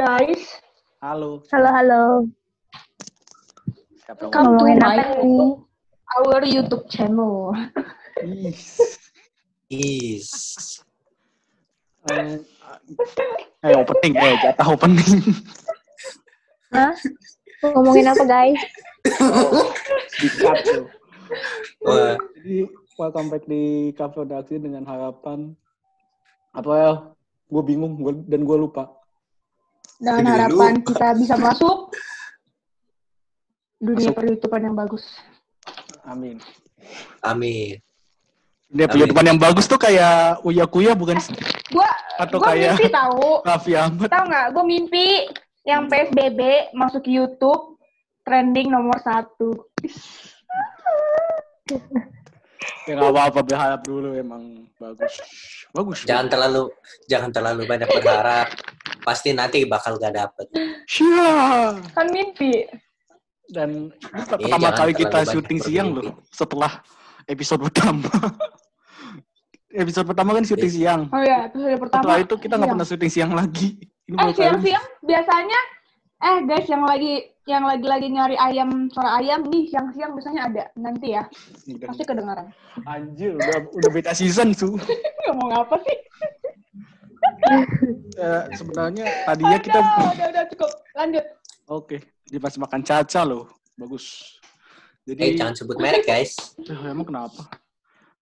guys. Halo. Halo, halo. Siapa yang Come to my? YouTube, our YouTube channel. Is. Is. Eh, eh, opening, eh, jatah opening. Hah? Ngomongin apa, guys? Di-cut tuh. Wah, Jadi, welcome back di Cafe Redaksi dengan harapan apa ya? Gue bingung gua, dan gue lupa. Dan Jadi harapan lupa. kita bisa masuk dunia Masuk. per-YouTubean yang bagus. Amin. amin. Dia punya yang bagus tuh kayak Uya Kuya bukan sih? Gua Atau gua kayak- mimpi tahu. Raffi Ahmad. Tahu nggak? Gue mimpi yang PSBB masuk YouTube trending nomor satu. Ya nggak apa-apa, berharap dulu emang bagus. Bagus. Jangan terlalu jangan terlalu banyak berharap. Pasti nanti bakal gak dapet. Syah. Kan mimpi. Dan ini Iya, pertama jangan kali terlalu kita syuting siang loh, setelah episode pertama. episode pertama kan syuting siang. Oh ya, episode pertama. Setelah itu kita nggak pernah syuting siang lagi. Ini Eh siang-siang biasanya eh guys yang lagi yang lagi-lagi nyari ayam suara ayam nih siang-siang biasanya ada nanti ya pasti kedengaran. Anjir, udah udah beta season su. Ngomong apa sih? Eh, sebenarnya tadinya kita Udah, udah, udah cukup. Lanjut. oke, dia masih makan caca loh. Bagus. Eh, Jadi jangan sebut merek, guys. eh, emang kenapa?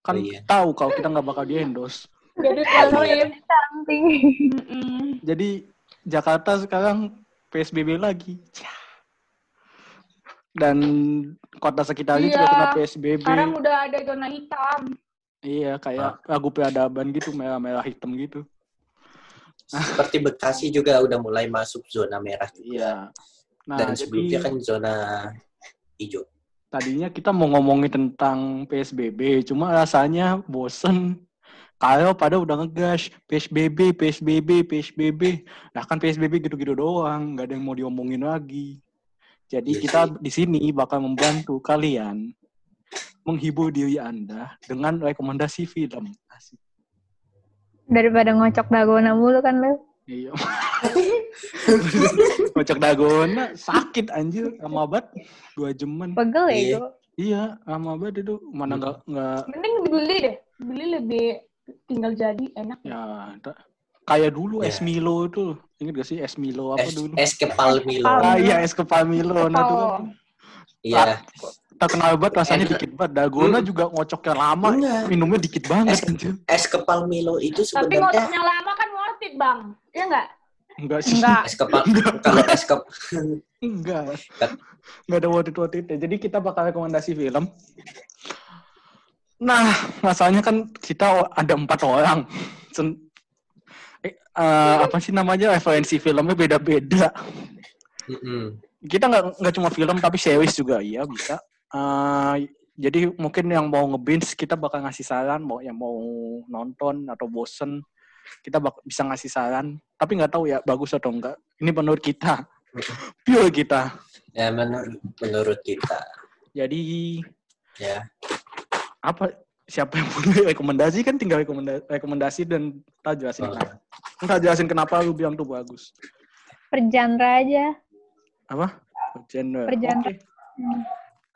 Kan Oh, iya. tahu kalau kita nggak bakal di endorse. Jadi kalian Samping. Jadi Jakarta sekarang PSBB lagi. Dan kota sekitarnya juga Iya. kena PSBB. sekarang udah ada zona hitam. Iya, kayak lagu peradaban gitu, merah-merah hitam gitu. Seperti Bekasi juga udah mulai masuk zona merah. Iya. Nah, Dan jadi sebelumnya kan zona hijau. tadinya kita mau ngomongin tentang PSBB, cuma rasanya bosen. Kalau pada udah ngegas PSBB, PSBB, PSBB. Nah kan PSBB gitu-gitu doang, nggak ada yang mau diomongin lagi. Jadi Iya kita di sini bakal membantu kalian menghibur diri Anda dengan rekomendasi film. Asik. Daripada ngocok dagona mulu kan lu. Iya. Kocok dagona sakit anjir lama banget dua jaman. Pegel ya Iya. itu. Iya, lama banget itu. Mana nggak nggak Mending dibeli deh. Beli lebih tinggal jadi enak. ya ta- kayak dulu Ya. es Milo itu. Ingat gak sih es Milo apa Es, dulu? es kepal Milo. Kepal. Ah iya es kepal Milo. Nah itu kan Iya. Terkenal banget rasanya Enak. dikit banget. Dagona Hmm. juga ngocoknya lama, Enggak. minumnya dikit banget Es- anjir. Es kepal Milo itu Tapi sebenarnya ngotoknya lama kan worth it, Bang. Iya nggak? Enggak sih. Enggak. es kepal kalau es kep Enggak. Enggak ada worth it worth it Jadi kita bakal rekomendasi film. Nah, masalahnya kan kita ada empat orang. Sen- eh, eh, apa sih namanya referensi filmnya beda-beda. Mm-mm. Kita nggak nggak cuma film tapi series juga iya bisa. Eh, jadi mungkin yang mau ngebinge kita bakal ngasih saran mau yang mau nonton atau bosen kita bak- bisa ngasih saran tapi nggak tahu ya bagus atau enggak ini menurut kita pure kita ya menurut menurut kita jadi ya apa siapa yang punya rekomendasi kan tinggal rekomendasi, rekomendasi dan kita jelasin Oh. kenapa. Kita jelasin kenapa lu bilang tuh bagus. Per genre aja. Apa? Genre. Per genre. Oke.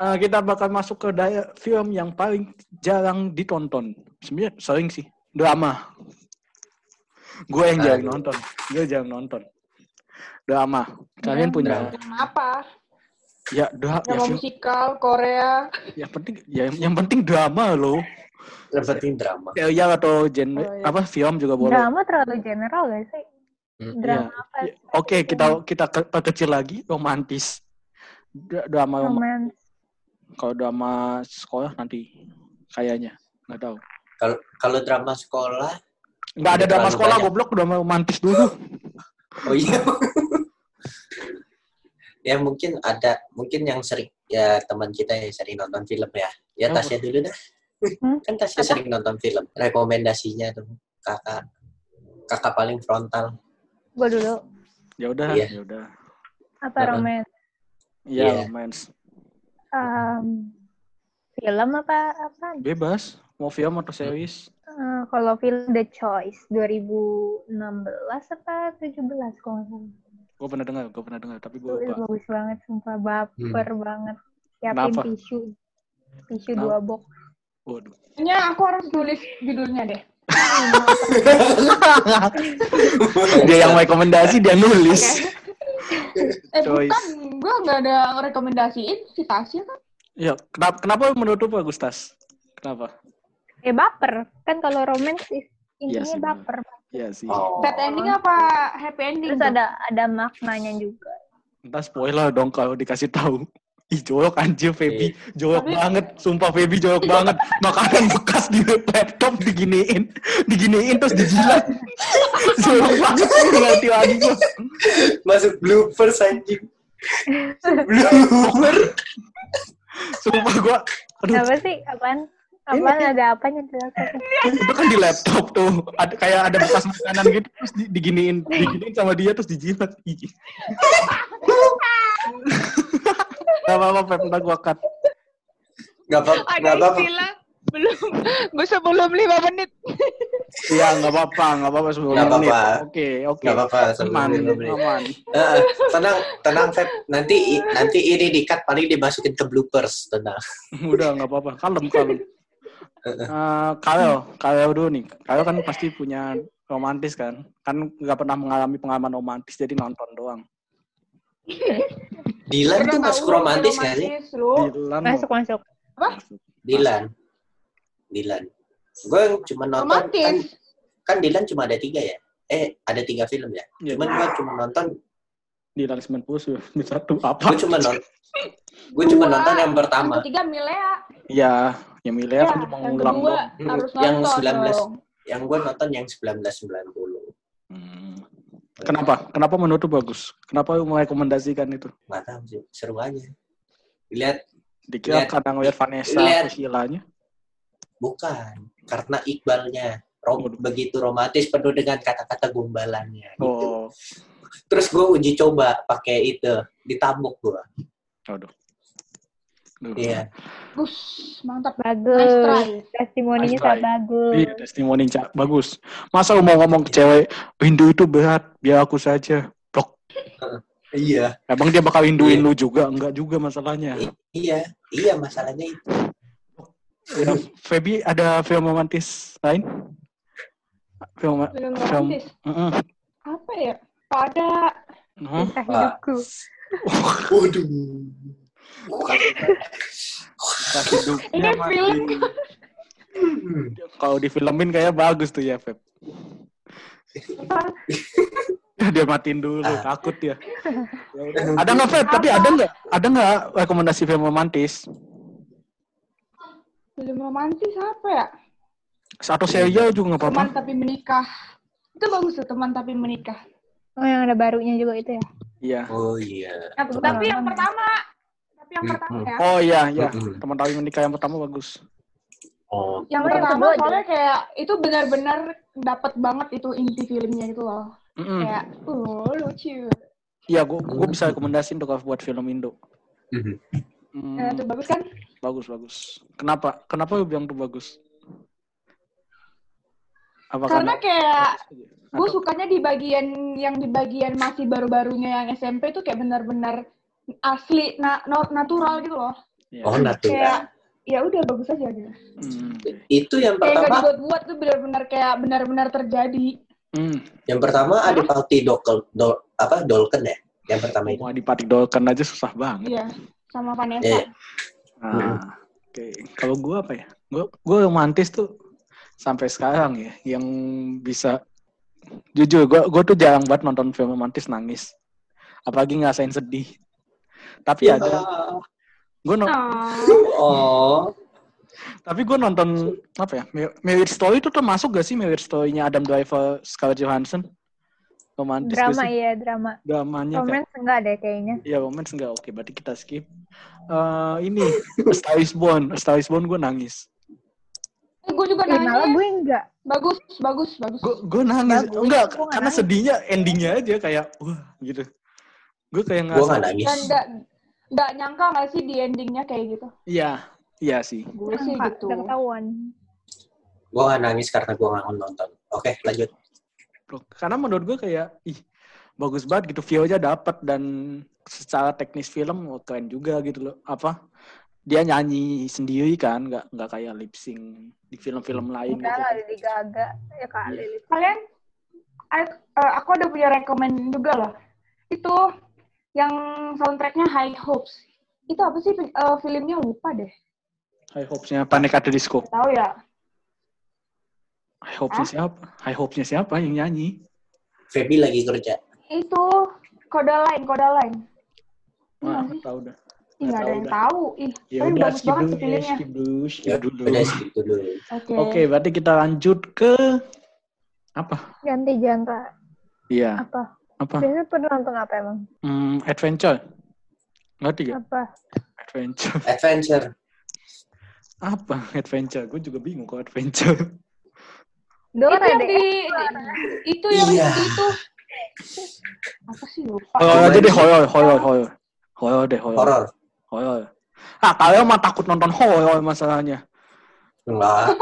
Eh, kita bakal masuk ke daya film yang paling jarang ditonton. Sebenarnya sering sih. Drama. Gue yang jarang nonton. Gue jarang nonton. Drama. Kalian Ya, punya Drama apa? ya dra ya, Drama film- musikal, Korea. yang penting ya yang penting drama loh. yang penting drama Ya, ya atau genre Oh, iya. apa film juga boleh. Drama terlalu general gak sih? Mm, Drama Iya. apa? Ya, Oke, kita kita ke- perkecil lagi romantis. Dra- Drama rom- Romance. Kalau drama sekolah nanti kayaknya nggak tahu. kalau kalau drama sekolah Nggak ada drama sekolah banyak. goblok drama romantis dulu. oh iya ya mungkin ada mungkin yang sering ya teman kita yang sering nonton film ya ya Oh. Tasya dulu dah Hmm? kan Tasya sering nonton film rekomendasinya tuh kakak kakak paling frontal Gue dulu. Ya udah, Iya. ya udah. Apa romance? Iya, Iya. romance. Um, film apa apa? Bebas. Mau film atau series? Eh, kalau film The Choice 2016 apa 17 kalau nggak salah. Gue pernah dengar, gue pernah dengar, tapi gue Itu lupa. bagus banget, sumpah baper banget. Siapin Kenapa? tisu. Tisu Kenapa? dua box. Waduh. Kayaknya aku harus tulis judulnya deh. dia yang rekomendasi dia nulis. Eh Choice. bukan, gue nggak ada rekomendasiin si Tasya kan. Ya, kenapa, kenapa menurut lu bagus tas? Kenapa? Eh baper. Kan kalau romance is- Iya intinya sih, bener. baper. Iya sih. Oh. Bad ending apa happy ending? Terus tuh? ada ada maknanya juga. Entar spoiler dong kalau dikasih tahu. Ih, jorok anjir Feby. Jorok Tapi- banget. Sumpah Feby jorok banget. Makanan bekas di laptop diginiin. Diginiin terus dijilat. jorok banget. Nggak ngerti lagi gua. Masuk bloopers anjing. Blooper. Sumpah gua. Aduh, Apa sih? Apaan? Apaan ada apanya di laptop? itu kan di laptop tuh. Ada, kayak ada bekas makanan gitu. Terus di- diginiin. Diginiin sama dia terus dijilat. Gak apa-apa, Feb. Ntar gua cut. Gak apa-apa. Ada Gak apa-apa. istilah belum gue sebelum lima menit. Iya, nggak apa-apa. Nggak apa-apa sebelum Nggak menit. apa-apa. Oke, oke. Gak apa-apa. sebelum Aman, lima menit. aman. Eh, tenang, tenang Feb. Nanti nanti ini di-cut paling dimasukin ke bloopers. Tenang. Udah nggak apa-apa, kalem kalem. Uh, Karel, Karel dulu nih. Karel kan pasti punya romantis kan? Kan nggak pernah mengalami pengalaman romantis jadi nonton doang. Dilan tuh masuk romantis gak sih? Dilan, Masuk masuk. Dilan. Dilan. Gue cuma nonton kan, Romantis. kan Dilan cuma ada tiga ya. Eh ada tiga film ya. ya, Cuman gue cuma nonton. Dilan 90 sudah satu apa? Gue cuma nonton. Gue cuma nonton yang pertama. Yang ketiga Milea. Ya, yang Milea kan Ya, cuma yang ngulang doang. Yang nonton 19. dong. Yang gue nonton yang 1990. Hmm. Kenapa? Kenapa menurut bagus? Kenapa lu merekomendasikan itu? Gak tahu sih. Seru aja. Lihat Dikira Lihat- karena ngeliat Vanessa lihat. Sheila-nya? bukan. Karena Iqbalnya. Rom- Waduh. begitu romantis penuh dengan kata-kata gombalannya. Gitu. Oh, Terus gue uji coba pakai itu. Ditabuk gue. aduh. Iya. Gus, mantap. Nice Bagus. try. Testimoninya Nice try. bagus. Iya, testimoni Cak. Bagus. Masa lu mau ngomong ke cewek, Hindu itu berat, biar aku saja. Blok. Iya. Emang dia bakal hinduin Iya. lu juga? Enggak juga masalahnya. I- iya. Iya masalahnya itu. Ya, Feby ada film romantis lain? Film, Film film, romantis. Mm-mm. Apa ya? Pada hidupku. Waduh. Hidupnya Ini mati. film. Kalau difilmin kayak bagus tuh ya, Feb. Ya, dia matiin dulu, takut ya. Ya. Ada nggak, Feb? Tapi ada nggak? Ada nggak rekomendasi film romantis? film romantis apa ya? Satu serial juga nggak apa-apa. Teman tapi menikah. Itu bagus tuh, teman tapi menikah. Oh yang ada barunya juga itu ya. Iya. Oh iya. Tapi yang pertama. Yang Hmm, pertama hmm. ya. Oh iya, iya. Mm-mm. Teman tahu menikah yang pertama bagus. Oh. Yang Oh, yang pertama soalnya kayak itu benar-benar dapat banget itu inti filmnya itu loh. Mm-mm. Kayak, uh lucu. Iya, gua gua bisa rekomendasiin tuh buat film Indo. Mhm. Hmm, Nah, itu bagus kan? bagus bagus. Kenapa? Kenapa lu bilang tuh bagus? Apa Karena kayak gue sukanya di bagian yang di bagian masih baru-barunya yang SMP tuh kayak benar-benar asli na no- natural gitu loh. Iya. Oh natural. Kayak ya udah bagus aja gitu. Hmm. Itu yang Kayak nggak pertama. dibuat-buat tuh benar-benar kayak benar-benar terjadi. Hmm. Yang pertama ada Pati Dolken, Dol, apa Dolken ya? Yang pertama itu. Mau dipatik dolken aja susah banget. Iya, sama Vanessa. Iya. Nah, oke. Kalau gua apa ya? Gua gua romantis tuh sampai sekarang ya yang bisa jujur gua gua tuh jarang banget nonton film romantis nangis. Apalagi ngerasain sedih. Tapi ada. Gua no- Ah, Oh. tapi gua nonton apa ya? Mar- Marriage Story itu termasuk gak sih Marriage Story-nya Adam Driver, Scarlett Johansson? Romantis Drama sih? iya drama. Dramanya kayak Romance enggak deh kayaknya. Ya romance enggak oke, berarti kita skip. Eh ini A Star is Born, A Star is Born gue nangis. eh, gue juga Eh, malah nangis. gue enggak. Bagus, bagus, bagus. Gue gue nangis, Bagus, enggak karena nangis. sedihnya endingnya aja kayak wah gitu. Gue kayak Gue ngerasa, nggak nangis. Dan nggak nggak nyangka nggak sih di endingnya kayak gitu? iya, iya sih. Gue sih gitu. udah ketahuan. Gue nggak nangis karena gue nggak nonton. Oke lanjut. Karena menurut gue kayak ih bagus banget gitu view-nya dapat dan secara teknis film oh, keren juga gitu loh apa dia nyanyi sendiri kan nggak nggak kayak lip sync di film-film lain Enggak gitu lah, Lady Gaga. Ya kali. Lady. Kalian, I- eh, aku ada punya rekomend juga loh. Itu yang soundtracknya High Hopes. Itu apa sih eh, filmnya lupa deh. High Hopes-nya Panic at the Disco Tahu ya? High Hopes-nya siapa High Hopes-nya siapa yang nyanyi Feby lagi kerja. Itu kode lain, kode lain. Iya Wah, tahu dah Ih, nggak ada yang tahu. Ih, ya tapi udah bagus skip banget dulu tuh ya filmnya. skip dulu skip Ya, dulu udah dulu. Oke. oke berarti kita lanjut ke apa Ganti genre. iya Apa? Apa Biasanya pada nonton apa emang? Hmm, adventure ngerti gak Apa? adventure Adventure. apa adventure gue juga bingung kok adventure Dua itu yang ada di, itu yang Iya. di itu apa sih lupa horor aja deh horor horor horor horor deh horor Horor. horor ah kalian mah takut nonton horor masalahnya Enggak.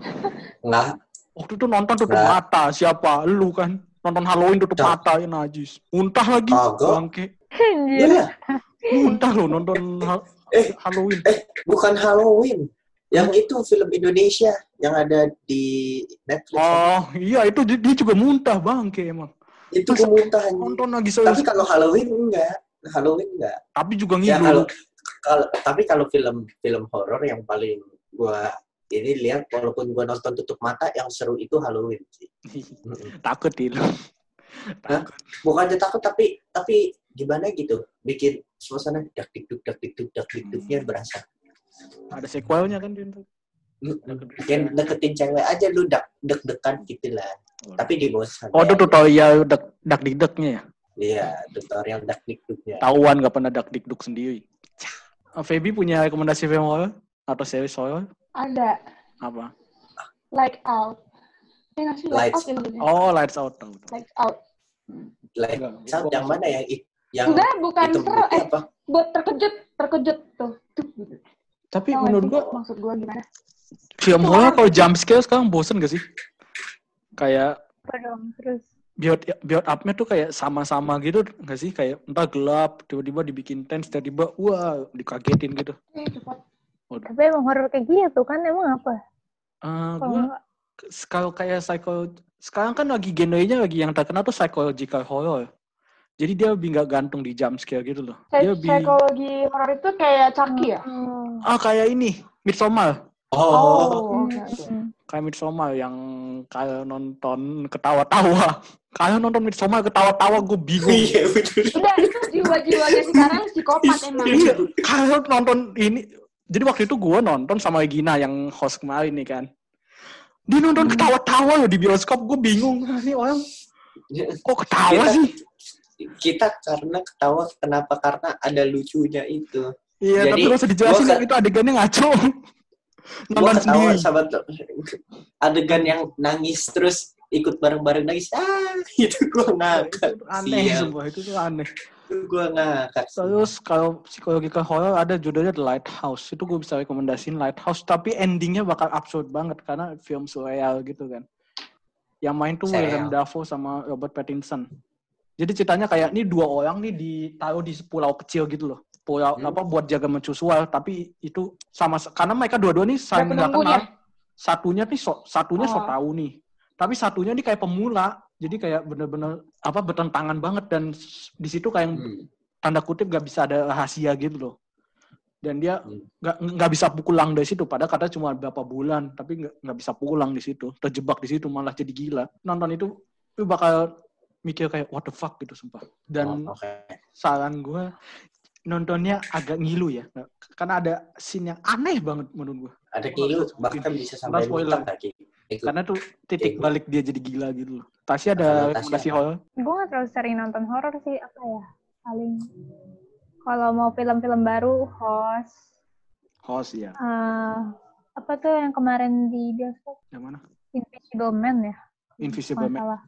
Enggak. waktu itu nonton tutup Nah. mata siapa lu kan nonton Halloween tutup Nah. mata ya najis muntah lagi Kagak. bangke Anjir. Iya. muntah lo nonton ha- Eh. Halloween Bukan Halloween. Yang itu film Indonesia yang ada di Netflix. oh iya itu di- dia juga muntah bangke emang itu kemuntahan. nonton lagi Tapi serius kalau Halloween enggak. Halloween enggak. tapi juga Ya ngidul kalau kalau tapi kalau film film horor yang paling gua ini lihat walaupun gua nonton tutup mata yang seru itu Halloween sih. Mm-mm. takut dia lu Bukannya takut tapi tapi gimana gitu bikin suasana dak dikduk dak dikduk dak dikduknya berasa. ada sequelnya kan. Mm-mm. Yang deketin cewek aja lu dak dek dekan gitu lah. Tapi di bosan. oh itu tutorial dak dak dikduknya ya Iya, tutorial dak dikduknya. tahuan gak pernah dak dikduk sendiri Feby punya rekomendasi film horor atau series horor ada. Apa? Light Out. Ya nggak sih? Light Lights. Out ya oh Lights Out tahu tahu. Lights Out. Like, sound gua yang mana ya? Yang enggak bukan hitam seru. eh apa? buat terkejut terkejut tuh. Tuh gitu. Tapi Tau nggak menurut gua maksud gua gimana? Film horor kalau jump scare sekarang bosen gak sih? Kayak dong? Terus? build build up-nya tuh kayak sama-sama gitu nggak sih? Kayak entah gelap tiba-tiba dibikin tense tiba-tiba wah dikagetin gitu. Eh cepat tapi emang horor kayak gitu kan emang apa? Eh Kalau gua kalau kayak psycho sekarang kan lagi genrenya lagi yang terkenal tuh psychological horror jadi dia lebih nggak gantung di jump scare gitu loh dia lebih psikologi horor itu kayak Chucky ya Oh. ah kayak ini Midsommar Oh, oh. Hmm. kayak Midsommar yang kalau nonton ketawa-tawa kalau nonton Midsommar ketawa-tawa gue bingung iya betul. udah itu jiwa-jiwanya sekarang psikopat emang Iya, kalau nonton ini, jadi waktu itu gue nonton sama Gina yang host kemarin nih kan. Dia nonton ketawa-tawa loh di bioskop, gue bingung. Ini orang kok ketawa Kita- sih? Kita karena ketawa kenapa? Karena ada lucunya itu. Iya, tapi Jadi, gak usah dijelasin gua itu adegannya ngaco. Nonton ketawa sendiri. sama tuh. adegan yang nangis terus ikut bareng-bareng nangis. Ah, itu gua ngakak. Itu aneh Sial. semua, itu tuh aneh. Gua ngakak. Terus kalau psikologikal horror ada judulnya The Lighthouse. Itu gue bisa rekomendasiin Lighthouse, tapi endingnya bakal absurd banget karena film surreal gitu kan. Yang main tuh Serial. Willem Dafoe sama Robert Pattinson. Jadi ceritanya kayak ini dua orang nih ditaruh di pulau kecil gitu loh. Pulau Hmm. apa buat jaga mercusuar, tapi itu sama karena mereka dua-dua nih saling nggak penunggunya. kenal. Satunya nih so, satunya so Oh. tahu nih. Tapi satunya nih kayak pemula. Jadi kayak bener-bener apa bertentangan banget dan di situ kayak Hmm. tanda kutip gak bisa ada rahasia gitu loh. Dan dia Hmm. nggak nggak bisa pulang dari situ. Padahal katanya cuma berapa bulan, tapi nggak nggak bisa pulang di situ. Terjebak di situ malah jadi gila. Nonton itu lu bakal mikir kayak what the fuck gitu sumpah. Dan Oh, oke. saran gue nontonnya agak ngilu ya. Nggak- Karena ada scene yang aneh banget menurut gue. Ada kilu bahkan bisa sampai spoiler. Itu. Karena tuh titik Oke. balik dia jadi gila gitu loh. Tasya ada Tasya rekomendasi apa? horror? Gue gak terlalu sering nonton horor sih, apa ya? Paling kalau mau film-film baru, host. Host ya. eh, apa tuh yang kemarin di bioskop? Yang mana? Invisible Man ya? Invisible Man. Masalah.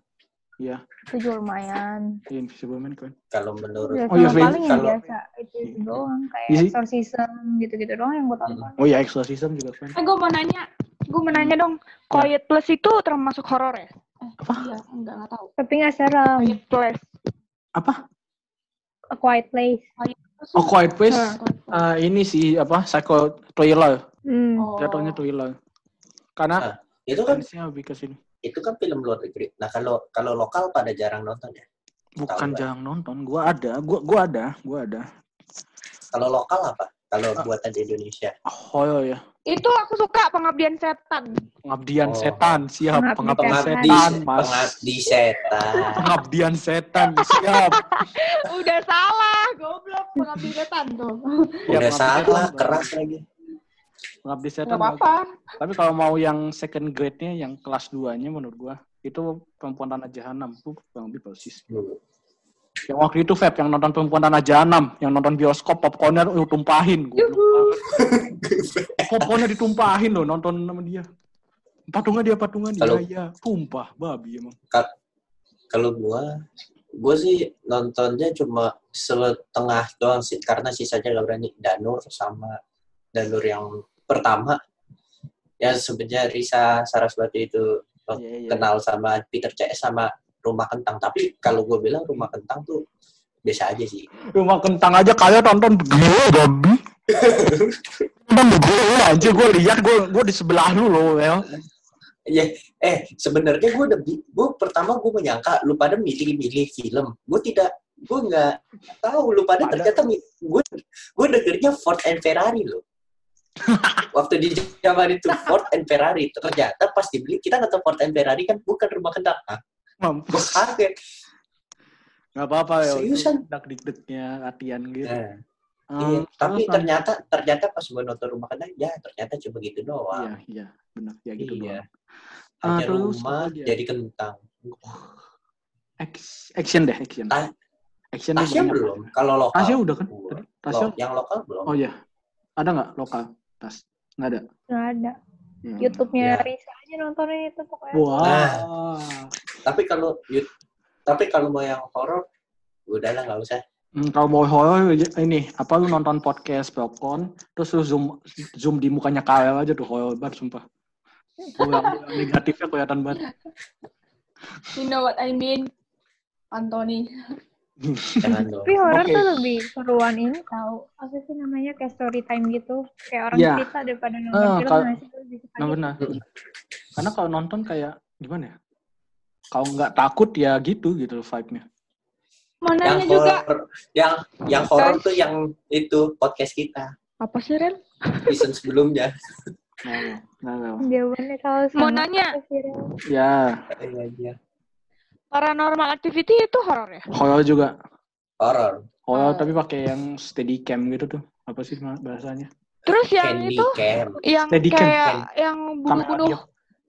Iya, Itu juga lumayan. Invisible Man kan. Kalau menurut Ya, Oh iya, paling yang kalau- biasa. Itu, itu doang. Kayak Iya sih. exorcism gitu-gitu doang yang gue tonton. Oh iya, Exorcism juga kan. eh gue mau nanya gue mau nanya dong Quiet Place itu termasuk horor ya eh, Apa? iya enggak nggak tahu Tapi gak serem. Quiet Place Apa? A Quiet Place. Oh, Quiet Place. Nah, eh, ini sih apa? Psycho thriller. Hmm. oh. Jatuhnya thriller. Karena Itu kan lebih ke sini. itu kan film luar negeri. Nah kalau kalau lokal pada jarang nonton ya. Bukan Tahu, jarang nonton. Gua ada, gua gua ada, gua ada. Kalau lokal apa? Kalau Ah. buatan di Indonesia. Oh ya, Itu aku suka pengabdian setan. pengabdian Oh. setan siap, Pengabdian pengabdian Pengabdi, setan, Mas. pengabdi setan. Pengabdian setan siap. Udah salah, goblok pengabdi setan tuh. Ya, Udah salah, setan. keras lagi. Pengabdi Gak setan. apa-apa. Tapi kalau mau yang second grade-nya, yang kelas 2-nya menurut gua, itu perempuan tanah jahanam. Itu kurang lebih persis. Hmm. Yang waktu itu, Feb, yang nonton perempuan tanah jahanam, yang nonton bioskop, popcornnya lu tumpahin. Popcornnya ditumpahin loh, nonton sama dia. Patungan dia, patungan dia, Kalau- ya. Tumpah, babi emang. Kalau gua, gua sih nontonnya cuma setengah doang sih, karena sisanya gak berani. Danur sama Danur yang pertama, ya sebenarnya Risa Saraswati itu Iya, iya. kenal sama Peter CS sama Rumah Kentang. Tapi kalau gue bilang Rumah Kentang tuh biasa aja sih. Rumah kentang aja kalian nonton begini, babi. nonton begini aja, gue lihat, gue gue di sebelah lu loh, ya. Ya, eh sebenarnya gue udah, gue pertama gue menyangka lu pada milih-milih film. Gue tidak, gue nggak tahu lu pada Ada. ternyata gue gue dengernya Ford and Ferrari loh. Waktu di zaman itu Ford and Ferrari ternyata pas dibeli kita nonton Ford and Ferrari kan bukan rumah kentang. Mampus. kaget. Gak apa-apa ya. Seriusan? Dak dikdiknya latihan gitu. Nah, Hmm, iya. Tapi terus ternyata ternyata pas gue nonton rumah kentang ya ternyata cuma gitu Iya, doang. iya, benar. Ya gitu Iya. doang. Hanya Ah, terus rumah jadi kentang. Action deh, action. Ah, action Tasya belum. Kalau lokal. Tasya udah kan? Tasya. Lo- yang lokal belum. Oh iya. Ada nggak lokal? Tas. Nggak ada. Nggak ada. Hmm. YouTube-nya Ya. Risa aja nontonin itu pokoknya. Wah. Nah. Tapi kalau you- tapi kalau mau yang horor udahlah nggak usah. Hmm, kalau mau horor ini apa lu nonton podcast Belkon terus lu zoom zoom di mukanya Karel aja tuh horor banget sumpah. Oh, negatifnya kelihatan banget. You know what I mean? Anthony. Tapi horor Oke. tuh lebih seruan ini tahu apa sih namanya kayak story time gitu kayak orang Iya. cerita daripada nonton Ah, film kalau- nggak sih? Lebih suka Nah benar. Karena kalau nonton kayak gimana ya? Kalau nggak takut ya gitu gitu vibe-nya. Mananya Yang juga. yang yang horor tuh yang itu podcast kita Apa sih, Ren? season sebelumnya. Nah, nah, nah. Jawabannya kalau Mau nanya. Ya, Iya, iya. Paranormal activity itu horor ya? horor juga. Horor. Horor Oh. tapi pakai yang steady cam gitu tuh. Apa sih bahasanya? Terus yang Candy itu, Cam. yang Steadicam, kayak Cam. yang bunuh-bunuh,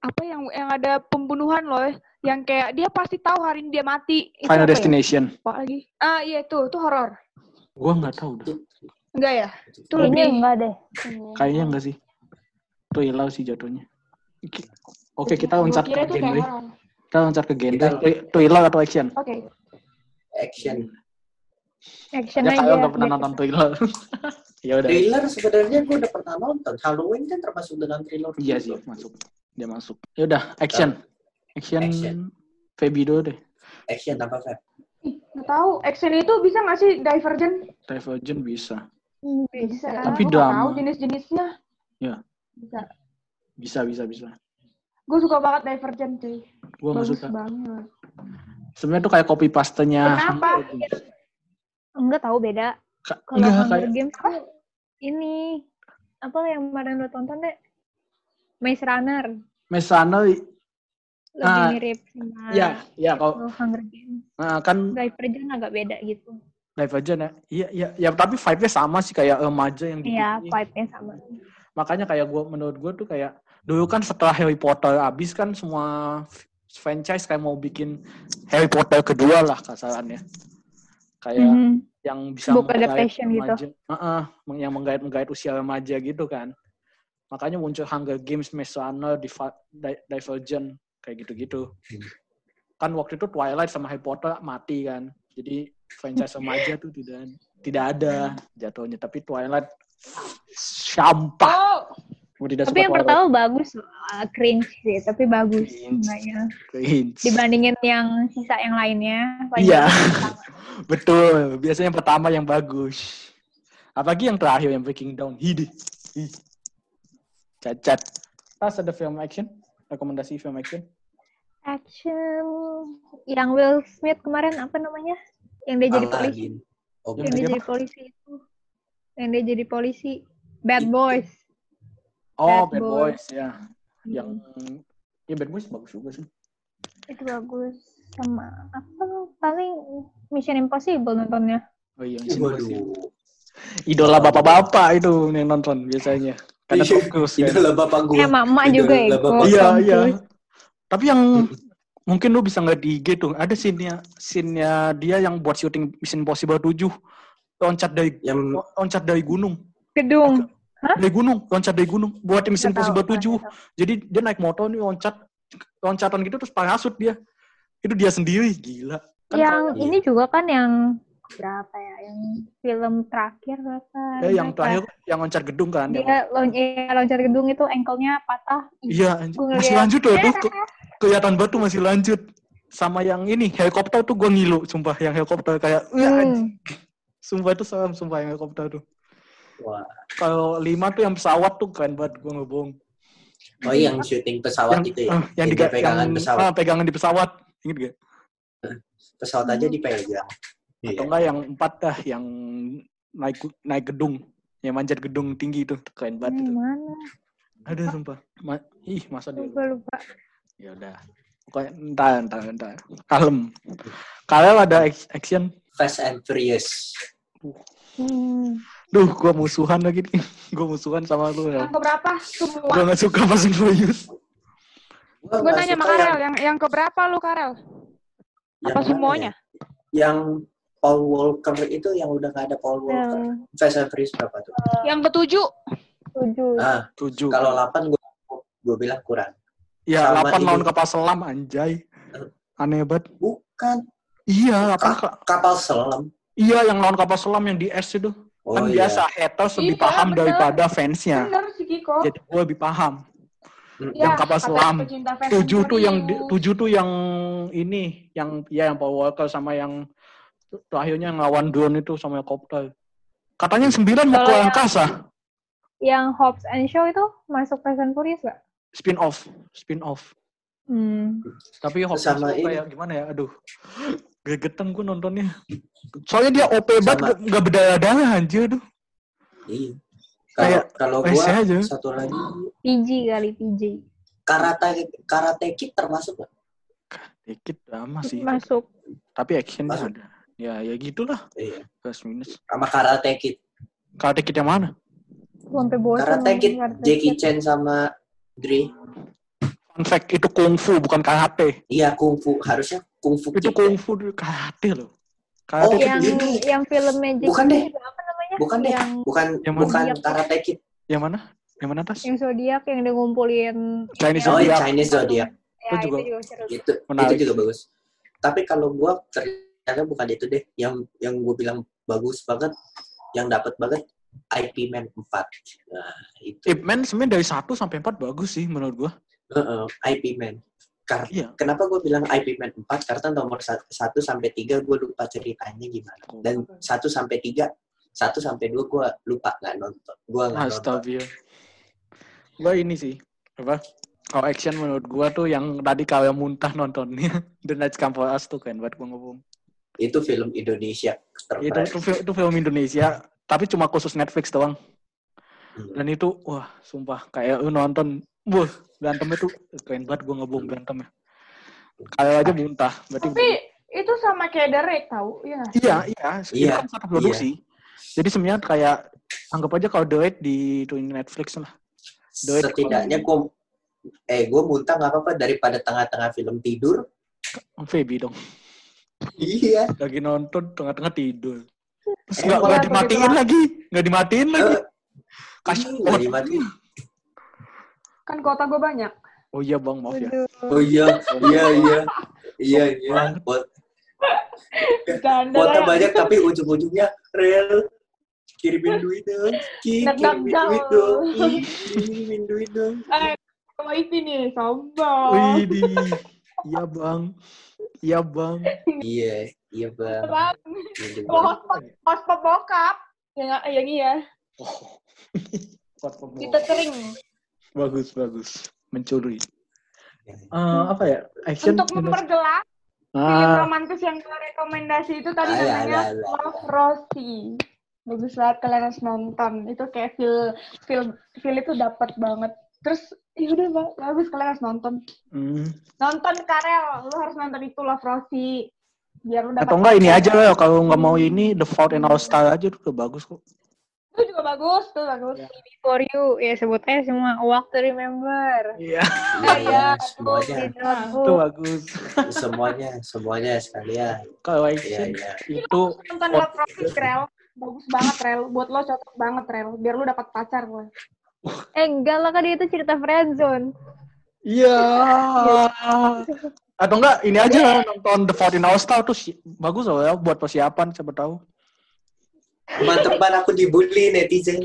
apa yang yang ada pembunuhan loh, yang kayak dia pasti tahu hari ini dia mati. Itu Final ya? Destination. Apa lagi? Ah iya itu, itu horor. Gua nggak tahu dah. Enggak ya? Itu lebih. enggak deh. Kayaknya enggak sih. Thriller sih jatuhnya. Oke, kita loncat ke genre. Kita loncat ke Thr- Thriller atau action? Oke. Action. Action Ya aja. kalian udah pernah nonton thriller. ya udah. Thriller sebenarnya gue udah pernah nonton. Halloween kan termasuk dalam thriller. Iya sih, masuk. Dia masuk. Ya udah, action. Action. Action. Feby dulu deh. Action apa Feb? Ih, nggak tahu. Action itu bisa nggak sih Divergent? Divergent bisa. Hmm, Bisa. Tapi drama. tahu jenis-jenisnya. Ya. Bisa. Bisa, bisa, bisa. Gue suka banget Divergent cuy. Gua nggak Bagus suka. banget. Sebenarnya tuh kayak copy paste-nya. Kenapa? Enggak tahu beda. Ka- Kalau Hunger kayak Games tuh ini apa yang kemarin lo tonton deh? Maze Runner Maze Runner, lebih Ah, mirip sama ya, ya kalau Hunger Games. nah, kan Divergent agak beda gitu. Divergent ya. Iya, iya, ya tapi vibe-nya sama sih kayak remaja yang di Iya, vibe-nya sama. Makanya kayak gua menurut gua tuh kayak dulu kan setelah Harry Potter habis kan semua franchise kayak mau bikin Harry Potter kedua lah kasarannya. Kayak Mhm. yang bisa Book menggait adaptation gitu. remaja. Heeh, meng- yang menggait-menggait usia remaja gitu kan. Makanya muncul Hunger Games, Maze Runner, Divergent kayak gitu-gitu. Hmm. Kan waktu itu Twilight sama Harry Potter mati kan. Jadi franchise remaja tuh tidak tidak ada jatuhnya. Tapi Twilight sampah. Oh, Tidak Tapi yang pertama bagus, uh, cringe sih, tapi bagus. Cringe. Dibandingin yang sisa yang lainnya. Iya. Betul. Biasanya yang pertama yang bagus. Apalagi yang terakhir yang Breaking Down. Hidi. Cacat. Pas ada film action? Rekomendasi film action? Action yang Will Smith kemarin apa namanya? Yang dia jadi polisi. Oh, Yang dia jadi polisi itu. Yang dia jadi polisi. Bad Boys. Oh, Bad Bad Boys. Boys. Ya. Yang... Ya Bad Boys bagus juga sih. Itu bagus. Sama apa paling Mission Impossible nontonnya. Oh iya, Mission Impossible. Idola bapak-bapak itu yang nonton biasanya. Karena Tom Cruise kan. Idola bapak gue. Eh, mak-mak juga ya. Iya, iya. Tapi yang mungkin lu bisa nggak di IG tuh, ada scene-nya, scene-nya dia yang buat syuting Mission Impossible 7. Loncat dari Yang loncat dari gunung. Gedung. Dari gunung, loncat dari gunung. Buat Nggak tahu, Impossible nggak 7. tahu. Jadi dia naik motor nih loncat loncatan gitu terus parasut dia. Itu dia sendiri, gila. Kan yang kayak- ini juga kan yang berapa ya? Yang film terakhir berapa? eh, yang terakhir yang loncat gedung kan. Dia lon eh, loncat gedung itu ankle-nya patah. Iya, masih lanjut loh tuh. Ke- kelihatan batu masih lanjut. Sama yang ini, helikopter tuh gue ngilu, sumpah. Yang helikopter kayak. Hmm. sumpah itu serem, sumpah yang helikopter tuh. Wah. Kalau lima tuh yang pesawat tuh keren banget, gue ngebohong. Oh yang syuting pesawat yang, itu ya. eh, yang, Yang diga- dia pegangan yang- pesawat. ah, pegangan di pesawat. Ingat gak? Pesawat aja dipegang. Atau Iya. enggak yang empat dah, yang naik naik gedung. Yang manjat gedung tinggi itu, keren banget Ini itu. mana? Ada sumpah. Ma- Ih, masa dia Lupa lupa. Ya udah. Pokoknya entar, entar, entar. Kalem. Kalau ada ac- action, Fast and Furious. Hmm. Duh, gua musuhan lagi nih. gua musuhan sama lu ya. Yang keberapa? Semua. Gua gak suka Furious. Gua Gue nanya sama Karel, yang- yang yang keberapa lu Karel? yang Apa semuanya? ya? Yang Paul Walker itu yang udah gak ada Paul Walker. Yang Fast and Furious berapa tuh? Yang ketujuh. tujuh. Ah, Tujuh. kalau 8 gue gue bilang kurang. ya, 8 lawan kapal selam, anjay. Aneh banget. Bukan Iya, apa? Ka- kapal selam. Iya, yang lawan kapal selam yang di S itu. Oh kan iya. biasa haters lebih Iya, paham bener. daripada fansnya. Bener. Jadi gue lebih paham. Ya, yang kapal selam. tujuh tuh yang tujuh tuh yang ini yang ya yang Paul Walker sama yang terakhirnya yang lawan drone itu sama helikopter katanya yang sembilan mau ke yang- angkasa Yang Hobbs and Shaw itu masuk Fast and Furious gak? spin off spin off Hmm. tapi Hobbs Sama itu ini. kayak gimana ya aduh gregetan gue nontonnya soalnya dia OP banget Sama. nggak- nggak berdarah darah anjir tuh Iya. Kayak Kalau gua aja. satu lagi PG kali PG. karate karate kid termasuk nggak? dikit lama sih Masuk. tapi actionnya Masuk. ada ya ya gitulah Iya. plus minus Sama karate kid. karate kid yang mana Sampai bosan. Karate kid Karate Jackie Kid. Chan sama Dre. Fun fact itu kungfu bukan karate Iya kungfu harusnya kungfu itu kungfu dulu, karate loh karate Oh, itu Yang Ini. yang film Magic Bukan deh. itu apa namanya? Bukan deh. Yang Bukan Yang mana? bukan karate kid. yang mana yang mana tas yang zodiak yang dia ngumpulin Chinese yang- Oh, Zodiac. Chinese Zodiac. Ya, Itu itu juga- juga seru. Itu Menarik. itu juga bagus. Tapi kalau gua ternyata bukan itu deh yang yang gua bilang bagus banget yang dapat banget IP Man 4. Nah, itu. Ip Man sebenarnya dari 1 sampai 4 bagus sih menurut gua. Heeh, IP Man. Kar- Iya. Kenapa gue bilang IP Man 4? Karena nomor 1 sampai 3 gue lupa ceritanya gimana. Dan 1 sampai 3, 1 sampai 2 gue lupa nggak nonton. Gue nggak nonton. Gua ini sih apa? Kalau action menurut gua tuh yang tadi kalau muntah nontonnya The Night Come For Us tuh kan buat gua ngomong. Itu film Indonesia. Itu, terbaik. itu, fil- itu film Indonesia tapi cuma khusus Netflix doang. Hmm. Dan itu wah sumpah kayak lu nonton wah berantemnya tuh keren banget gua ngebom berantemnya. Kayak aja muntah. Berarti Tapi itu sama kayak The Raid tau, iya? Iya, iya. Itu Iya, kan satu produksi. Jadi sebenarnya kayak anggap aja kalau The Raid di tuh Netflix lah. Duit Setidaknya gue eh gue muntah nggak apa-apa daripada tengah-tengah film tidur. Feby dong. Iya. Lagi nonton tengah-tengah tidur. Terus Eh, nggak kalau nggak aku dimatiin lagi, nggak dimatiin lagi. Eh, nggak banget. dimatiin. Kan kota gue banyak. Oh iya bang, maaf ya. Oh iya, iya, iya. Iya, iya. Lah ya. banyak tapi ujung-ujungnya real. kirimin duit dong. Kirimin duit dong. Ki, kirimin duit dong. Eh, wifi nih, sombong. Widih. Iya bang. Iya bang. Iya, iya bang. Bang, Iya, hotspot bokap. Yang, yang iya, Oh. kita sering. Bagus bagus. Mencuri. Eh, apa ya? Action. Untuk memperjelas, film Ah, romantis yang gue rekomendasi itu tadi Alah, namanya alah, alah. Love Rosie. Bagus banget kalian harus nonton. Itu kayak feel feel feel itu dapat banget. Terus ya udah bagus kalian harus nonton. hmm. Nonton Karel, lu harus nonton itu Love Rosie. Biar lu dapat Atau enggak ini aja lah kalau nggak mau ini The Fault in Our Stars aja tuh udah bagus kok. Itu juga bagus, tuh bagus. For you, ya sebut aja semua. Walk to remember. Iya. Iya, iya, iya, semuanya. Itu bagus. Semuanya, semuanya sekalian. Kalau Iya, action iya. itu Nonton Love Rosie, Rel. Bagus banget, Rel. Buat lo cocok banget, Rel. Biar lu dapat pacar, lo. Eh, enggak lah kan dia itu cerita friendzone. Iya. Atau enggak ini aja nonton The in Our Stars tuh bagus loh ya buat persiapan siapa tahu. Teman-teman aku dibully netizen.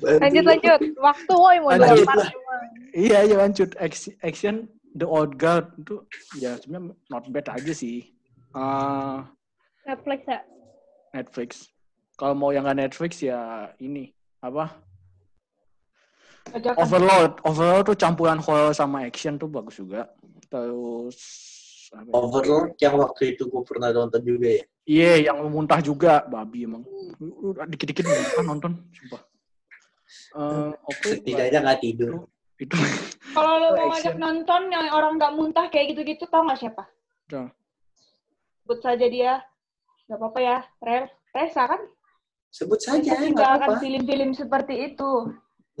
Lanjut, lanjut. Waktu, woi, mau Lanjut lah. Iya, iya lanjut Action, The Old Guard itu ya sebenarnya not bad aja sih. Eh, Netflix ya? Netflix. Kalau mau yang nggak Netflix ya ini apa? Cocok. Overlord. Overlord tuh campuran horror sama action tuh bagus juga. Terus? Overlord yang waktu itu gue pernah nonton juga ya. Iya, yang muntah juga, babi emang. Dikit-dikit muntah nonton, sumpah. Eh, Oke, Setidaknya nggak tidur. itu. Kalau lo mau ngajak nonton yang orang nggak muntah kayak gitu-gitu, tau nggak siapa? Tuh. Sebut saja dia. Gak apa-apa ya, Rel. Resa kan? Sebut saja, Resa nggak tinggalkan apa-apa. film-film seperti itu.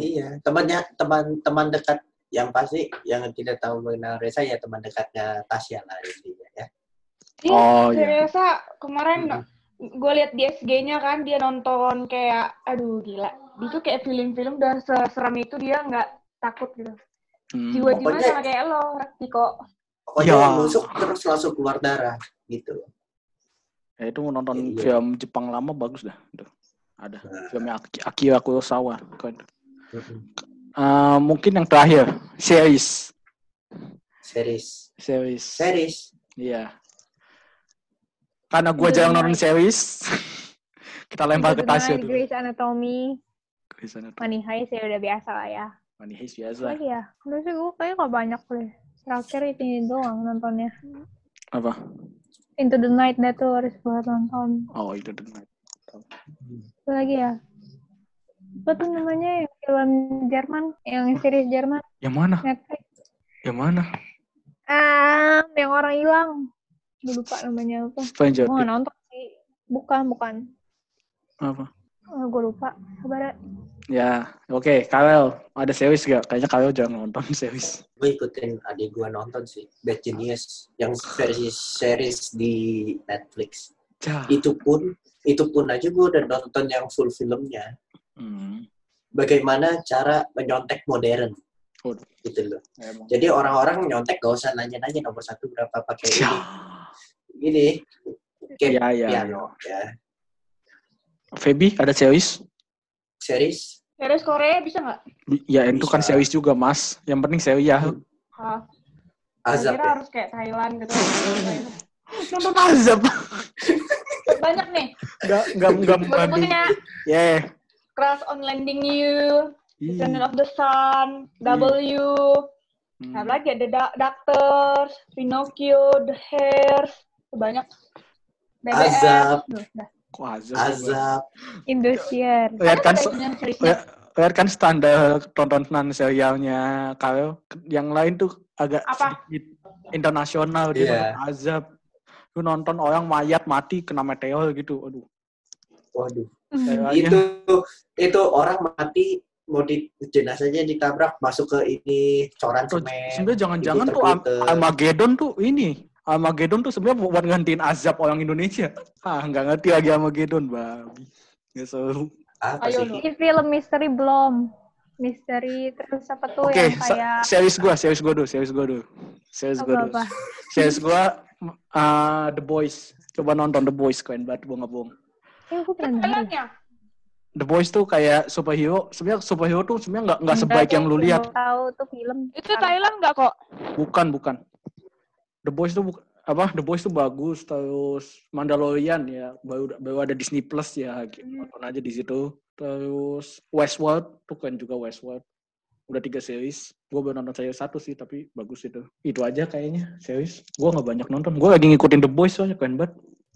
Iya, temannya teman-teman dekat yang pasti yang tidak tahu mengenal Reza ya teman dekatnya Tasya lah intinya ya. Iya, Oh, si iya. Kemarin Hmm. gue liat di SG-nya kan, dia nonton kayak, aduh gila. Dia tuh kayak film-film udah seseram itu dia nggak takut gitu. Hmm. Jiwa-jiwa sama kayak lo, Tiko. Pokoknya Ya. nusuk terus langsung keluar darah gitu. Ya, itu nonton Iya. film Jepang lama bagus dah. Itu. Ada. Nah. Filmnya Aki- Akira Kurosawa. Keren. Eh, mungkin yang terakhir, series. Series. Series. Series. Iya. Karena gue Itu jarang nonton series, kita lempar ke Itu Tasya dulu. Grey's Anatomy, Ke sana tuh. Money Heist ya udah biasa lah ya. Money Heist biasa. Lagi ya? Menurut sih gue kayaknya gak banyak deh. Terakhir itu ini doang nontonnya. Apa? Into the Night deh tuh harus buat nonton. Oh, itu dengar. Apa lagi ya? Apa tuh namanya yang film Jerman? Yang series Jerman? Yang mana? Netflix? Yang mana? Ah, yang orang hilang. Gue lupa namanya apa. Stranger Gue nonton sih. Bukan, bukan. Apa? Oh, gue lupa. Sabar ya. Oke. Karel, ada series gak? Kayaknya Karel jangan nonton series. Gue ikutin adik gue nonton sih. Bad Genius. Yang versi series di Netflix. Cah. Itu pun, itu pun aja gue udah nonton yang full filmnya. Hmm. Bagaimana cara menyontek modern. Waduh. Gitu loh. Emang. Jadi orang-orang nyontek gak usah nanya-nanya nomor satu berapa pakai ini. Cah. Ini. Kayak Iya, iya, piano. Ya. Feby, ada series? Series. Series Korea bisa nggak? Ya, itu kan series juga, Mas. Yang penting series ya. Ah, Azab kira ya. harus kayak Thailand gitu. Nonton Azab. banyak nih. Enggak, enggak, enggak Gue membanding. sebutin ya. Yeah. Crash on Landing You. Descendant of the Sun, W, Hmm. apa lagi ada Da- Doctors, Pinocchio, The Hairs, banyak. BBS. Azab. Dah. Kok azab? Azab. Indosiar. Lihat kan, lihat, kan standar tontonan serialnya Karel. Yang lain tuh agak Apa? sedikit internasional dia nonton azab. Lu nonton orang mayat mati kena meteor gitu. Aduh. Waduh. Hmm. Itu itu orang mati mau di jenazahnya ditabrak masuk ke ini coran Tuh, semen. sebenarnya jangan-jangan tuh Am-. Armageddon tuh ini. Armageddon tuh sebenarnya buat gantiin azab orang Indonesia. Ah, nggak ngerti lagi Armageddon, babi. Nggak seru. apa Ayo sih? Ini film misteri belum. Misteri terus apa tuh Oke, yang kayak series gua, series gua dulu, series gua dulu. Series gua dulu. Series gua uh, The Boys. Coba nonton The Boys, keren banget, bohong bohong. Eh, aku pernah dengar. Thailandnya. The Boys tuh kayak superhero. Sebenarnya superhero tuh sebenarnya nggak nggak sebaik yang lu lihat. Tahu tuh film. Itu Thailand nggak kok? Bukan, bukan. The Boys tuh apa? The Boys tuh bagus. Terus Mandalorian ya, baru baru ada Disney Plus ya, gitu. nonton aja di situ. Terus Westworld tuh kan juga Westworld. Udah tiga series. Gue baru nonton series satu sih, tapi bagus itu. Itu aja kayaknya series. Gue nggak banyak nonton. Gue lagi ngikutin The Boys soalnya keren banget.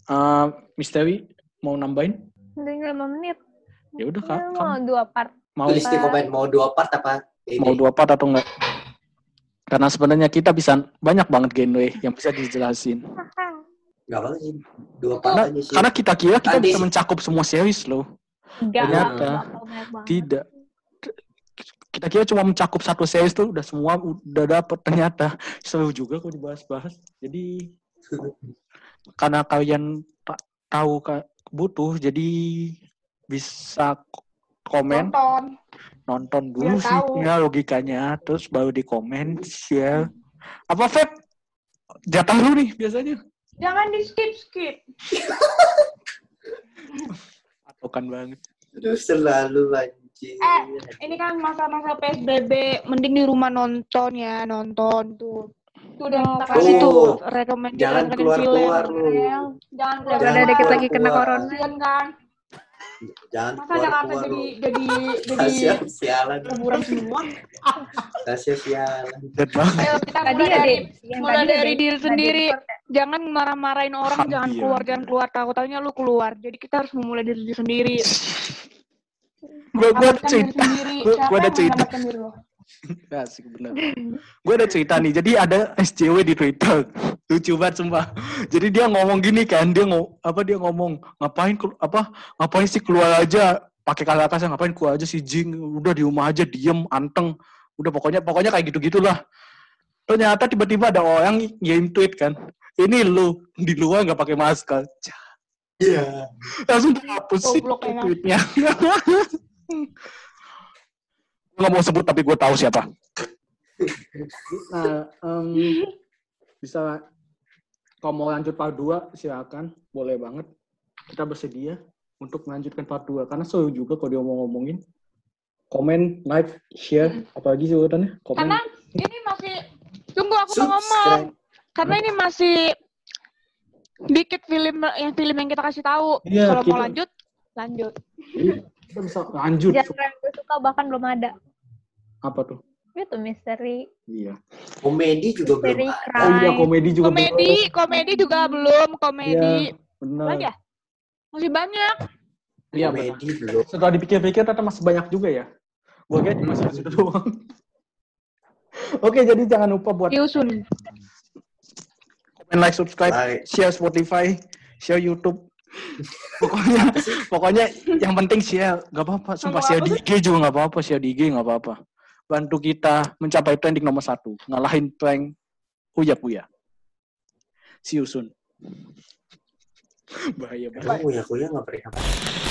Eh, Misteri mau nambahin? Tinggal 5 menit. Ya udah kak, mau dua part. mau Tulis di komen mau dua part apa? Ini. mau dua part atau enggak? Karena sebenarnya kita bisa banyak banget genre yang bisa dijelasin. Gak apa sih. Dua Karena part aja sih. karena kita kira kita Tadi bisa mencakup semua series loh. Enggak. Ternyata. Tidak. Kita kira cuma mencakup satu series tuh udah semua udah dapet ternyata seru juga kok dibahas-bahas. Jadi karena kalian tak tahu butuh jadi bisa komen Nonton. nonton dulu Biar sih ya logikanya terus baru di komen share apa Feb jatah lu nih biasanya Jangan di skip skip. patokan banget Aduh, selalu anjing. Eh, Ini kan masa-masa PSBB, mending di rumah nonton ya, nonton tuh. Tuh udah kasih Tuh. rekomendasi Jangan keluar-keluar lu. Jangan keluar. Jangan dikit lagi kena keluar. corona. Kan? Jangan Masa Jakarta keluar-keluar jadi lu. jadi jadi Kasihan sialan. liburan semua? Kasihan sialan. Ayo kita Tadi mulai ada dari yang mulai tadi dari ada- diri ada sendiri. Ya? jangan marah-marahin orang, jangan Iya. keluar, jangan keluar. Takut-takutnya lu keluar. Jadi kita harus memulai dari diri sendiri. gue gue ada cerita gua ada cerita. Asik bener. gue ada cerita nih. Jadi ada SJW di Twitter. Lucu banget sumpah. Jadi dia ngomong gini kan, dia ngomong apa dia ngomong ngapain apa ngapain sih keluar aja pakai kata kasar ngapain keluar aja si Jing udah di rumah aja diem anteng udah pokoknya pokoknya kayak gitu gitulah ternyata tiba-tiba ada orang ngirim tweet kan ini lu di luar nggak pakai masker Iya. langsung dihapus sih tweetnya nggak mau sebut tapi gue tahu siapa. Nah em, bisa kalau mau lanjut part 2 silakan. Boleh banget. Kita bersedia untuk melanjutkan part 2 karena seru juga kalau dia mau ngomongin. Komen like share apalagi sebutannya? Komen. Karena ini masih tunggu aku mau ngomong. Karena ini masih dikit film yang film yang kita kasih tahu. Iya, Kalau mau kita- lanjut, lanjut. Kita bisa lanjut Genre yang gue suka bahkan belum ada. apa tuh Itu misteri. iya Komedi juga belum Misteri ada. oh iya crime. komedi juga Komedi, komedi juga belum, komedi. benar Lagi ya? Masih banyak. iya benar. Komedi belum. setelah dipikir-pikir ternyata masih banyak juga ya gue kira cuma segitu doang oke jadi jangan lupa buat Yusun. komen like subscribe Like. share Spotify share YouTube pokoknya pokoknya yang penting share nggak apa-apa. Sumpah share apa di IG juga nggak apa-apa share di IG nggak apa-apa. Bantu kita mencapai trending nomor satu ngalahin prank Uya Kuya see you soon. Bahaya banget. Uya Kuya nggak pernah